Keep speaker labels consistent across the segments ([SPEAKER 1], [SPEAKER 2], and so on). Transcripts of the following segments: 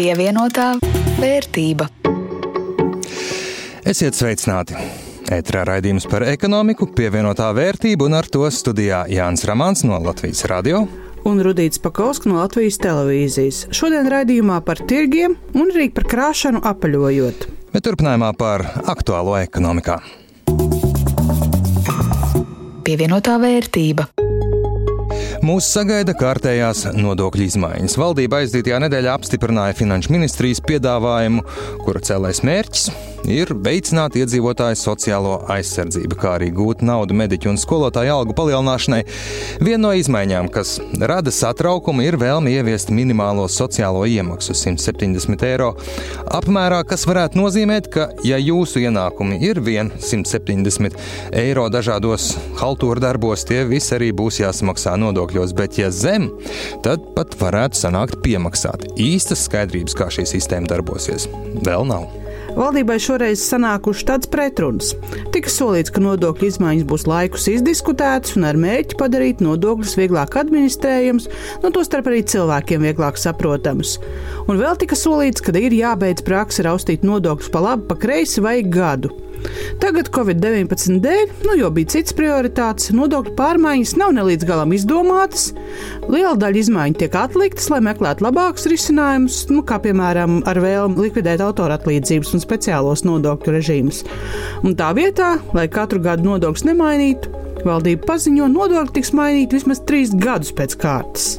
[SPEAKER 1] Pievienotā vērtība.
[SPEAKER 2] Esiet sveicināti! Ētrā raidījums par ekonomiku, pievienotā vērtība un ar to studijā Jānis Ramāns no Latvijas radio.
[SPEAKER 3] Un Rudīts Pakausks no Latvijas televīzijas. Šodien raidījumā par tirgiem un arī par krāšanu apaļojot.
[SPEAKER 2] Bet turpinājumā par aktuālo ekonomikā.
[SPEAKER 1] Pievienotā vērtība.
[SPEAKER 2] Mūs sagaida kārtējās nodokļu izmaiņas. Valdība aizdītajā nedēļā apstiprināja Finanšu ministrijas piedāvājumu, kura cēlais mērķis ir veicināt iedzīvotāju sociālo aizsardzību, kā arī gūt naudu mediķu un skolotāju algu palielināšanai. Viena no izmaiņām, kas rada satraukumu, ir vēlme ieviest minimālo sociālo iemaksu 170 eiro apmērā, kas varētu nozīmēt, ka, ja jūsu ienākumi ir vien 170 eiro dažādos haltūra darbos, tie visi arī būs jāsamaksā nodokļos, bet ja zem, tad pat varētu sanākt piemaksāt. Īstas skaidrības, kā šī sistēma darbosies, vēl nav.
[SPEAKER 3] Valdībai šoreiz sanākuši tāds pretruns. Tika solīts, ka nodokļu izmaiņas būs laikus izdiskutētas un ar mērķi padarīt nodokļus vieglāk administrējams, no tostarp arī cilvēkiem vieglāk saprotams. Un vēl tika solīts, ka ir jābeidz praksa raustīt nodokļus pa labi, pa kreisi vai gadu. Tagad Covid-19 dēļ, nu jau bija cits prioritātes, nodokļu pārmaiņas nav nelīdz galam izdomātas. Liela daļa izmaiņu tiek atliktas, lai meklētu labākus risinājumus, nu, kā piemēram ar vēlmu likvidēt autoratlīdzības un speciālos nodokļu režīmus. Un tā vietā, lai katru gadu nodokļus nemainītu, valdība paziņo, nodokļi tiks mainīti vismaz trīs gadus pēc kārtas.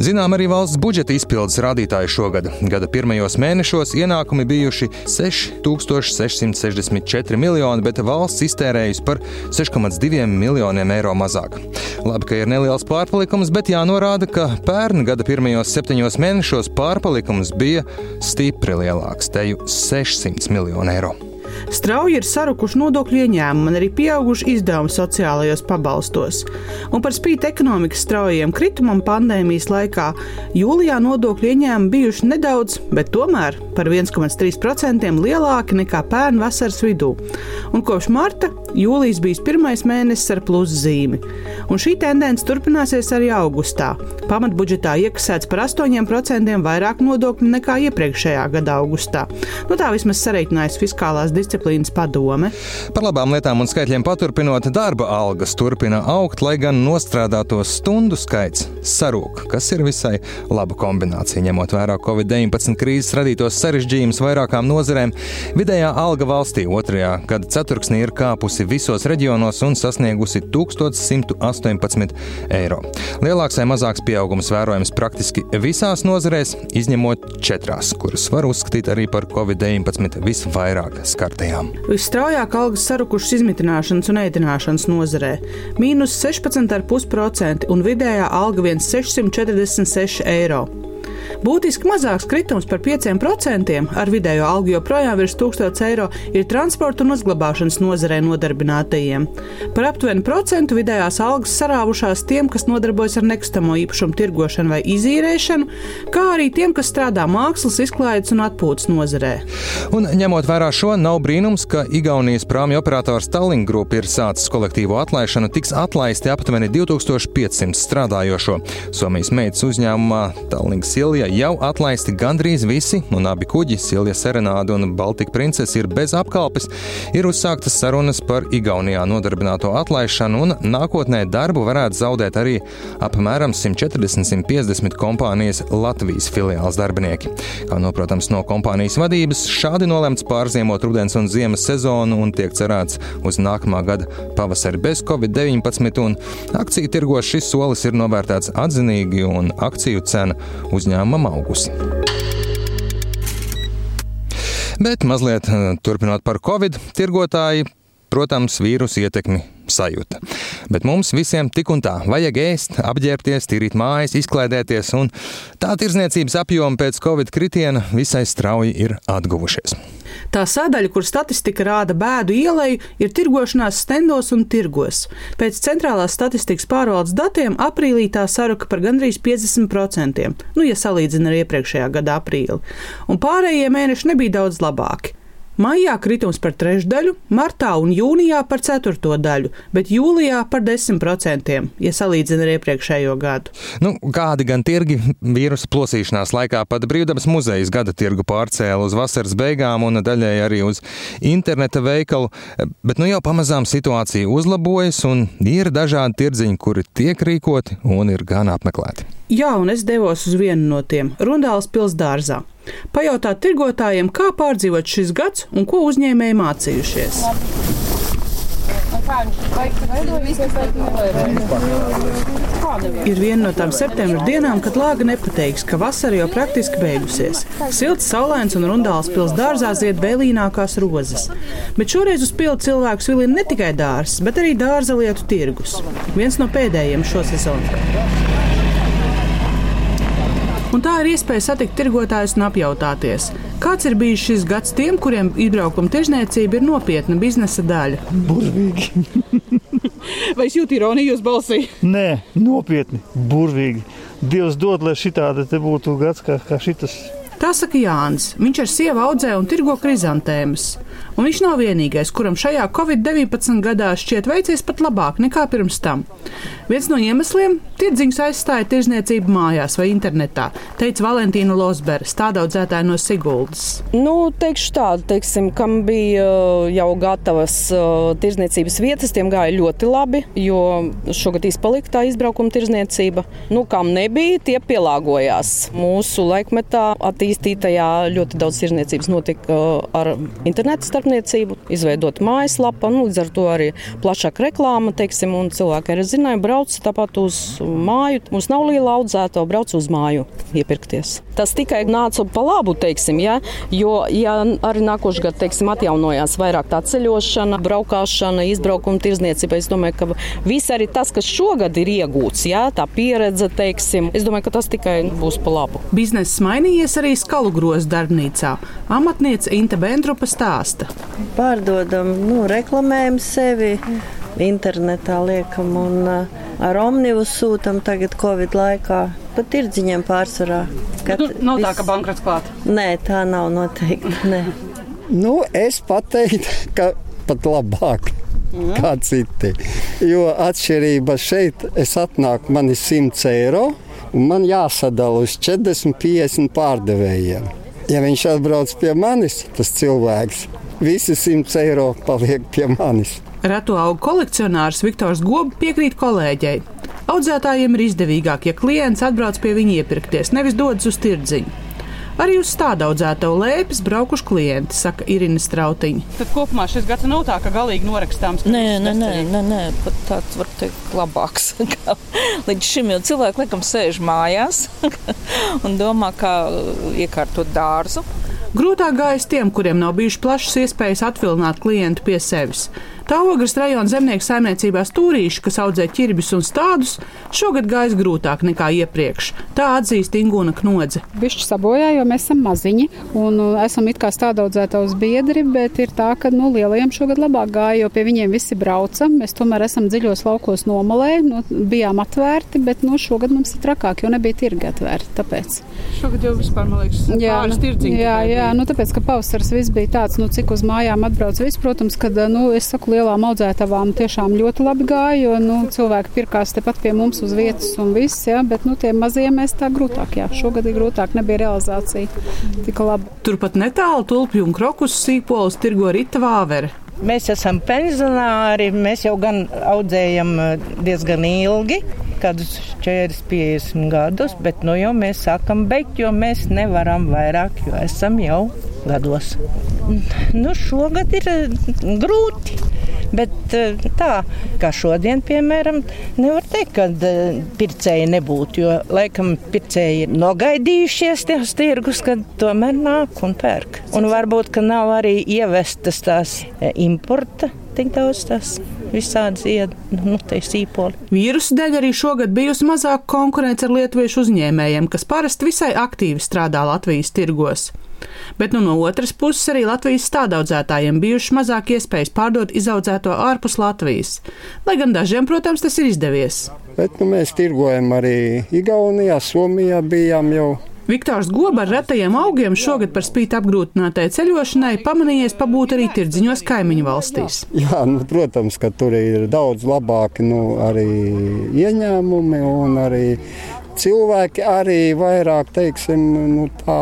[SPEAKER 2] Zinām arī valsts budžeta izpildes rādītāji šogad. Gada pirmajos mēnešos ienākumi bijuši 6664 miljoni, bet valsts iztērējusi par 6,2 miljoniem eiro mazāk. Labi, ka ir neliels pārpalikums, bet jānorāda, ka pērn gada pirmajos septiņos mēnešos pārpalikums bija stipri lielāks - teju 600 miljonu eiro.
[SPEAKER 3] Strauji ir sarukuši nodokļu ieņēmumi un arī pieauguši izdevumi sociālajos pabalstos. Un par spīti ekonomikas straujiem kritumam pandēmijas laikā jūlijā nodokļu ieņēmumi bijuši nedaudz, bet tomēr par 1,3% lielāki nekā pērn vasaras vidū. Un kopš marta jūlijas bijis pirmais mēnesis ar pluszīmi. Un šī tendence turpināsies arī augustā. Pamatbudžetā iekasēts par 8% vairāk nodokļu nekā iepriekšējā gada augustā. Nu, tā vismaz sareiķinājas fiskālās disciplīnas padome.
[SPEAKER 2] Par labām lietām un skaitļiem paturpinot, darba algas turpina augt, lai gan nostrādāto stundu skaits sarūk, kas ir visai laba kombinācija, ņemot vērā Covid-19 krīzes radītos sarežģījumus vairākām nozarēm. Vidējā alga valstī otrajā gada ceturksnī ir kāpusi visos reģionos un sasniegusi 1118 eiro. Lielāks vai mazāks pieaugums vērojams praktiski visās nozarēs, izņemot četrās, kuras var uzskatīt arī par Covid-19 visvairāk skartajām.
[SPEAKER 3] Visstraujāk algas sarukušas izmitināšanas un ēdināšanas nozarē - mīnus 16,5% un vidējā alga viens 646 eiro. Būtiski mazāks kritums par 5% ar vidējo algu joprojām virs 1000 eiro ir transporta un uzglabāšanas nozarē nodarbinātajiem. Par aptuveni procentu vidējās algas sarāvušās tiem, kas nodarbojas ar nekustamo īpašumu tirgošanu vai izīrēšanu, kā arī tiem, kas strādā mākslas, izklaides un atpūtas nozarē.
[SPEAKER 2] Un, ņemot vērā šo, nav brīnums, ka Igaunijas prāmju operators Tallink Group ir sācis kolektīvo atlaišanu, tiks atlaisti aptuveni 2500 strādājošo. Somijas meitas uzņēmumā Tallink Silja jau atlaisti gandrīz visi, un abi kuģi, Silja Serenāda un Baltika princese, ir bez apkalpes. Ir uzsāktas sarunas par Igaunijā nodarbināto atlaišanu, un nākotnē darbu varētu zaudēt arī apmēram 140-150 kompānijas Latvijas filiāls darbinieki. Kā noprotams no kompānijas vadības, šādi nolemts pārziemot rudens un ziemas sezonu un tiek cerēts uz nākamā gada pavasari bez Covid-19, un akciju tirgos šis solis ir novērtēts atzinīgi, un akciju cena uzņēmumam augusi. Bet mazliet eh, turpinot par Covid, tirgotāji, protams, vīrusu ietekmi sajūta. Bet mums visiem tik un tā vajag ēst, apģērbties, tīrīt mājas, izklaidēties, un tā tirzniecības apjoma pēc Covid kritiena visai strauji ir atguvušies.
[SPEAKER 3] Tā sadaļa, kur statistika rāda bēdu ielēju, ir tirgošanās stendos un tirgos. Pēc centrālās statistikas pārvaldes datiem aprīlī tā saruka par gandrīz 50%, nu, ja salīdzina ar iepriekšējā gada aprīli. Un pārējie mēneši nebija daudz labāki. Maijā kritums par trešdaļu, martā un jūnijā par ceturto daļu, bet jūlijā par 10%, ja salīdzina ar iepriekšējo gadu.
[SPEAKER 2] Nu, kādi gan tirgi vīrusu plosīšanās laikā pat Brīvdabas muzejas gada tirgu pārcēla uz vasaras beigām un daļēji arī uz interneta veikalu, bet nu jau pamazām situācija uzlabojas un ir dažādi tirdziņi, kuri tiek rīkoti un ir gan apmeklēti.
[SPEAKER 3] Jā, un es devos uz vienu no tiem - Rundāls pilsdārzā. Pajautāt tirgotājiem, kā pārdzīvot šis gads un ko uzņēmēji mācījušies. Ir viena no tām septembra dienām, kad lāga nepateiks, ka vasara jau praktiski beigusies. Silts, saulains un rundāls pils dārzā zied vēlīnākās rozes. Bet šoreiz uz pildu cilvēkus vilina ne tikai dārzs, bet arī dārza lietu tirgus. Viens no pēdējiem šo sezonu. Un tā ir iespēja satikt tirgotājus un apjautāties, kāds ir bijis šis gads tiem, kuriem izbraukuma tirzniecība ir nopietna biznesa daļa.
[SPEAKER 4] Burvīgi.
[SPEAKER 3] Vai es jūtu ironiju uz balsī?
[SPEAKER 4] Nē, nopietni, burvīgi. Dievs dod, lai šitāda te būtu gads kā, kā šitas.
[SPEAKER 3] Tā saka Jānis. Viņš ar sievu audzē un tirgo krizantēmas. Un viņš nav vienīgais, kuram šajā Covid-19 gadā šķiet veicies pat labāk nekā pirms tam. Viens no iemesliem - tirdziņus aizstāja tirzniecība mājās vai internetā, teica Valentīna Losbera, stādaudzētāja no Siguldas.
[SPEAKER 5] Nu, teikšu tādu, teiksim, kam bija uh, jau gatavas uh, tirzniecības vietas, tiem gāja ļoti labi, jo šogad izpalika tā izbraukuma tirzniecība. Nu, kam nebija, tie pielāgojās. Mūsu laikmetā attīstītajā ļoti daudz tirzniecības notika ar internetu starpniecību, izveidot mājaslapu, nu, līdz ar to arī plašāka reklāma, teiksim, un cilvēki arī zināja, brauc tāpat uz māju. Mums nav liela audzēto, brauc uz māju iepirkties. Tas tikai nāca pa labu, teiksim, ja? jo ja arī nākošais gads, teiksim, atjaunojās vairāk tā ceļošana, braukšana, izbraukuma tirzniecība. Es domāju, ka viss arī tas, kas šogad ir iegūts, ja? tā pieredze, teiksim, es domāju, ka tas tikai būs pa labu.
[SPEAKER 3] Bizness mainījies arī skalu grozu darbnīcā. Amatniece Inte Bendrupa stāsta.
[SPEAKER 6] Pārdodam, nu, reklamējam sevi internetā liekam un uh, ar omnibus sūtam tagad Covid laikā. Pa tirdziņiem pārsvarā.
[SPEAKER 3] Kad nu, nav tā, ka bankrots klāt.
[SPEAKER 6] Nē, tā nav noteikti. Nē.
[SPEAKER 7] Nu, es pateiktu, ka pat labāk. Mm. Kā citi. Jo atšķirība šeit, es atnāku, man ir 100 eiro, man jāsadala uz 40, 50 pārdevējiem. Ja viņš atbrauc pie manis, tas cilvēks, visi 100 eiro paliek pie manis.
[SPEAKER 3] Reto augu kolekcionārs Viktors Gobi piekrīt kolēģei. Audzētājiem ir izdevīgāk, ja klients atbrauc pie viņa iepirkties, nevis dodas uz tirdziņu. Arī uz tādu audzēto lēpes braukuši klienti, saka Irina Strautiņa.
[SPEAKER 8] Tad kopumā šis gads nav tā, ka galīgi norakstāms.
[SPEAKER 9] Nē, nē, nē, nē, nē, pat tāds var teikt labāks. Līdz šim jau cilvēki laikam sēž mājās un domā, kā iekārtot dārzu.
[SPEAKER 3] Grūtāk gājas tiem, kuriem nav bijušas plašas iespējas atvilināt klientu pie sevis. Tā ogres rajona zemnieku saimniecībā stūrīši, kas audzē ķirbis un stādus, šogad gājis grūtāk nekā iepriekš. Tā atzīst Ingūna Knodze.
[SPEAKER 10] Bišķi sabojā, jo mēs esam maziņi un uh, esam it kā stādaudzētājs biedri, bet ir tā, ka nu, lielajiem šogad labāk gāja, jo pie viņiem visi brauca. Mēs tomēr esam dziļos laukos nomalē, nu, bijām atvērti, bet nu, šogad mums ir trakāk, jo nebija tirgi atvērti. Tāpēc.
[SPEAKER 8] Šogad jau vispār, man liekas, jā, pāris tirdziņi.
[SPEAKER 10] Jā, jā, nu, tāpēc, ka pavasaris viss bija tāds, nu, cik uz mājām atbrauc viss, protams, kad, nu, es saku, lielām audzētavām tiešām ļoti labi gāja, jo nu, cilvēki pirkās tepat pie mums uz vietas un viss, ja, bet nu, tie mazie mēs tā grūtāk. Jā. Šogad ir grūtāk, nebija realizācija tik laba.
[SPEAKER 3] Turpat netālu tulpju un krokus sīpols tirgo Rita Vāvere.
[SPEAKER 11] Mēs esam pensionāri, mēs jau gan audzējam diezgan ilgi, kādus 40, 50 gadus, bet nu jau mēs sākam beigt, jo mēs nevaram vairāk, jo esam jau gados. Nu, šogad ir grūti. Bet tā, kā šodien, piemēram, nevar teikt, ka pircēji nebūtu, jo laikam pircēji ir nogaidījušies tos tirgus, kad tomēr nāk un pērk. Un varbūt, ka nav arī ievestas tās importa tik daudz tās visādas ied, nu, sīpoli.
[SPEAKER 3] Vīrusu dēļ arī šogad bijusi mazāk konkurence ar lietuviešu uzņēmējiem, kas parasti visai aktīvi strādā Latvijas tirgos. Bet nu, no otras puses arī Latvijas stādaudzētājiem bijušas mazāk iespējas pārdot izaudzēto ārpus Latvijas. Lai gan dažiem, protams, tas ir izdevies.
[SPEAKER 7] Bet, nu, mēs tirgojam arī Igaunijā, Somijā bijām jau
[SPEAKER 3] Viktors Goba ar retajiem augiem šogad par spīti apgrūtinātai ceļošanai pamanījies pabūt arī tirdziņos kaimiņu valstīs.
[SPEAKER 7] Jā, nu, protams, ka tur ir daudz labāki nu, arī ieņēmumi un arī cilvēki arī vairāk, teiksim, nu, tā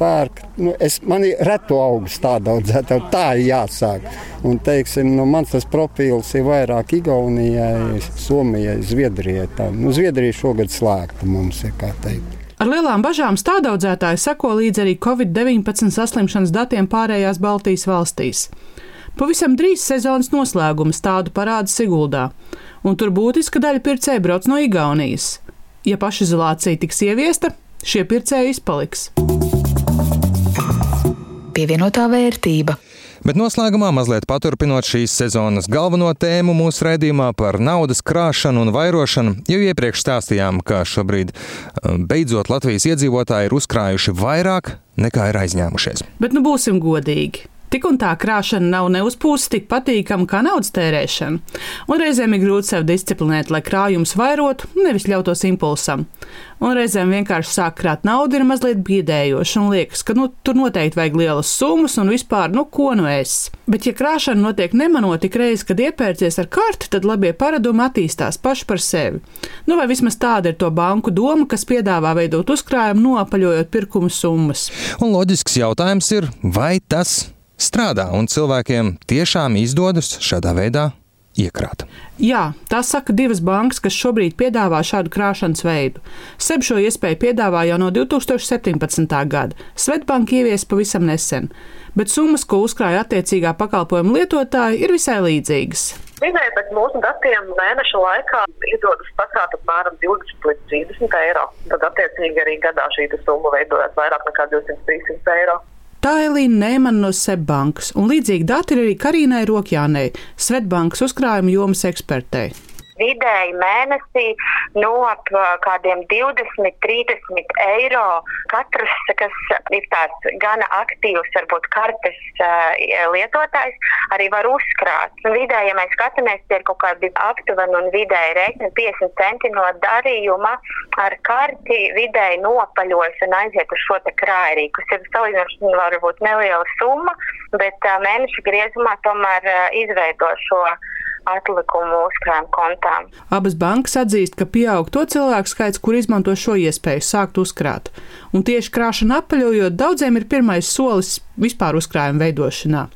[SPEAKER 7] pērk. Nu, es, man ir retu augstu tādu audzētāju, tā ir jāsāk. Un, teiksim, nu, mans tas profils ir vairāk Igaunijai, Somijai, Zviedrijai. Tā. Nu, Zviedrija šogad slēgta mums ir, kā teikt.
[SPEAKER 3] Ar lielām bažām stādaudzētāji seko līdzi arī Covid-19 saslimšanas datiem pārējās Baltijas valstīs. Pavisam drīz sezonas noslēguma stādu parāda Siguldā, un tur būtiska daļa pircēju brauc no Igaunijas. Ja pašizolācija tiks ieviesta, šie pircēji izpaliks.
[SPEAKER 1] Pievienotā vērtība.
[SPEAKER 2] Bet noslēgumā, mazliet paturpinot šīs sezonas galveno tēmu mūsu raidījumā par naudas krāšanu un vairošanu, jau iepriekš stāstījām, ka šobrīd um, beidzot Latvijas iedzīvotāji ir uzkrājuši vairāk nekā ir aizņēmušies.
[SPEAKER 3] Bet nu būsim godīgi. Tik un tā krāšana nav ne uz pusi tik patīkama kā naudas tērēšana, un reizēm ir grūti sevi disciplinēt, lai krājums vairotu, nevis ļautos impulsam. Un reizēm vienkārši sāk krāt naudu ir mazliet biedējoši, un liekas, ka nu, tur noteikti vajag lielas summas un vispār, nu, ko nu es. Bet, ja krāšana notiek nemanot tik reizi, kad iepērcies ar karti, tad labie paradumi attīstās paši par sevi. Nu, vai vismaz tāda ir to banku doma, kas piedāvā veidot uzkrājumu, noapaļojot pirkumu summas.
[SPEAKER 2] Un loģisks jautājums ir, vai tas strādā un cilvēkiem tiešām izdodas šādā veidā iekrāt.
[SPEAKER 3] Jā, tā saka divas bankas, kas šobrīd piedāvā šādu krāšanas veidu. SEB šo iespēju piedāvā jau no 2017. gada. Svetbanka ievies pavisam nesen, bet summas, ko uzkrāja attiecīgā pakalpojuma lietotāja, ir visai līdzīgas.
[SPEAKER 12] Vidēji pēc mūsu datiem mēneša laikā izdodas pakrāt apmēram 20 līdz 30 eiro. Tad, attiecīgi, arī gadā šī summa veidojas vairāk nekā 200-300 eiro.
[SPEAKER 3] Tā Elīna Nēmana no Svetbankas, un līdzīgi dati ir arī Karīnai Rokjānei, Svetbankas uzkrājuma jomas ekspertei
[SPEAKER 13] vidēji mēnesī no ap kādiem 20, 30 eiro. Katrs, kas ir tāds gana aktīvs, varbūt kartes lietotājs, arī var uzkrāt. Vidēji, ja mēs skatāmies, tie ir kaut kādi aptuveni un vidēji rēķini 50 centi no darījuma ar karti vidēji nopaļojas un aiziet uz šo te krājrī, kas ir salīdzinoši varbūt neliela summa, bet mēneša griezumā tomēr izveido šo atlikumu uzkrājuma kontām.
[SPEAKER 3] Abas bankas atzīst, ka pieaug to cilvēku skaits, kur izmanto šo iespēju sākt uzkrāt. Un tieši krāšana apaļojot daudziem ir pirmais solis vispār uzkrājuma veidošanā.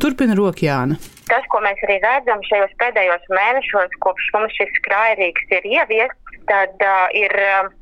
[SPEAKER 3] Turpina Rokjāna.
[SPEAKER 13] Tas, ko mēs arī redzam šajos pēdējos mēnešos, kopš mums šis krājrīks ir ieviests, tad uh, ir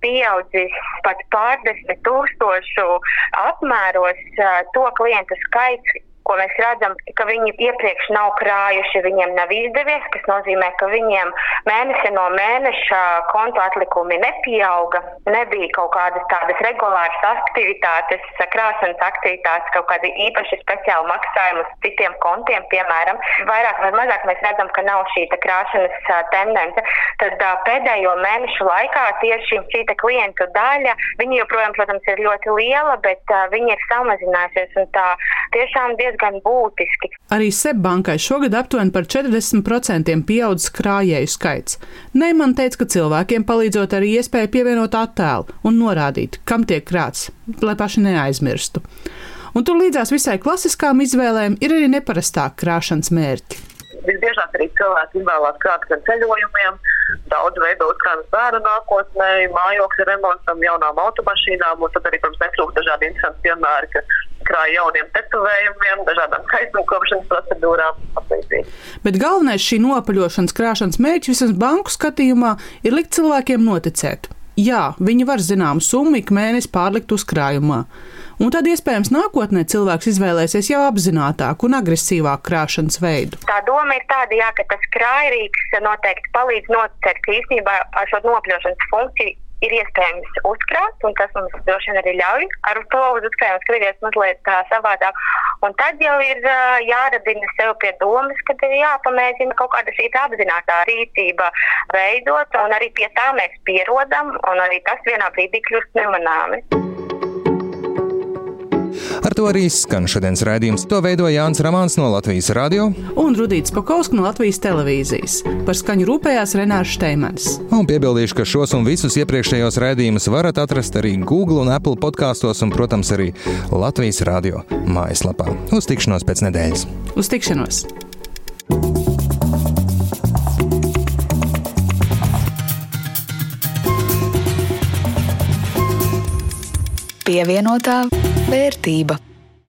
[SPEAKER 13] pieaudzis pat pārdesmit tūkstošu apmēros uh, to klientu skaits, ko mēs redzam, ka viņi iepriekš nav krājuši, viņiem nav izdevies, kas nozīmē, ka viņiem mēnesi no mēneša kontu atlikumi nepieauga, nebija kaut kādas tādas regulāras aktivitātes, krāsanas aktivitātes, kaut kādi īpaši speciāli maksājumi uz citiem kontiem, piemēram. Vairāk vai mazāk mēs redzam, ka nav šī krāsanas tendence. Tad pēdējo mēnešu laikā tieši šī klientu daļa, viņi joprojām, protams, ir ļoti liela, bet viņi ir samazinājusies un tā tiešām diezgan diezgan būtiski.
[SPEAKER 3] Arī Seibankai šogad aptuveni par 40% pieaudzis krājēju skaits. Neiman teica, ka cilvēkiem palīdzot arī iespēja pievienot attēlu un norādīt, kam tiek krāts, lai paši neaizmirstu. Un tur līdzās visai klasiskām izvēlēm ir arī neparastāki krāšanas mērķi.
[SPEAKER 12] Visbiežāk arī cilvēki izvēlās krāt ar ceļojumiem, daudz veido uzkrājumus bērnu nākotnē, mājokļa remontam, jaunām automašīnām, un tad arī, protams, netrūkst dažādi interesanti piemēri, ka krāja jauniem tetovējumiem, dažādām skaistumkopšanas procedūrām.
[SPEAKER 3] Bet galvenais šī nopaļošanas krāšanas mērķis visam banku skatījumā ir likt cilvēkiem noticēt. Jā, viņi var zināmu summu ik mēnesi pārlikt uzkrājumā. Un tad iespējams nākotnē cilvēks izvēlēsies jau apzinātāku un agresīvāku krāšanas veidu.
[SPEAKER 13] Tā doma ir tāda, jā, ka tas krājrīks noteikti palīdz noteikt, ka īstenībā ar šo nopļošanas funkciju ir iespējams uzkrāt, un tas mums droši vien arī ļauj ar to uz uzkrājumu skatīties mazliet tā savādāk. Un tad jau ir uh, jāradina sev pie domas, ka ir jāpamēģina kaut kāda šī apzinātā rīcība veidot, un arī pie tā mēs pierodam, un arī tas vienā brīdī kļūst nemanāmi.
[SPEAKER 2] Ar to arī skan šodienas raidījums. To veidoja Jānis Ramāns no Latvijas radio
[SPEAKER 3] un Rudīts Pakausks no Latvijas televīzijas. Par skaņu rūpējās Renārs Šteimans.
[SPEAKER 2] Un piebildīšu, ka šos un visus iepriekšējos raidījumus varat atrast arī Google un Apple podkastos un, protams, arī Latvijas radio mājaslapā. Uz tikšanos pēc nedēļas!
[SPEAKER 3] Uz tikšanos!
[SPEAKER 1] Pievienotā vērtība.